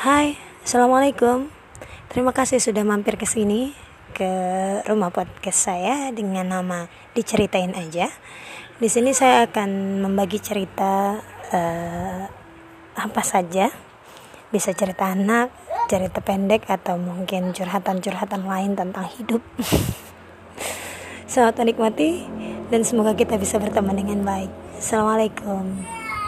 Hai, Assalamualaikum. Terima kasih sudah mampir ke sini Ke rumah podcast saya Dengan nama Diceritain Aja. Di sini saya akan membagi cerita uh, Apa saja. Bisa cerita anak Cerita pendek Atau mungkin curhatan-curhatan lain tentang hidup. Selamat menikmati Dan semoga kita bisa berteman dengan baik. Assalamualaikum.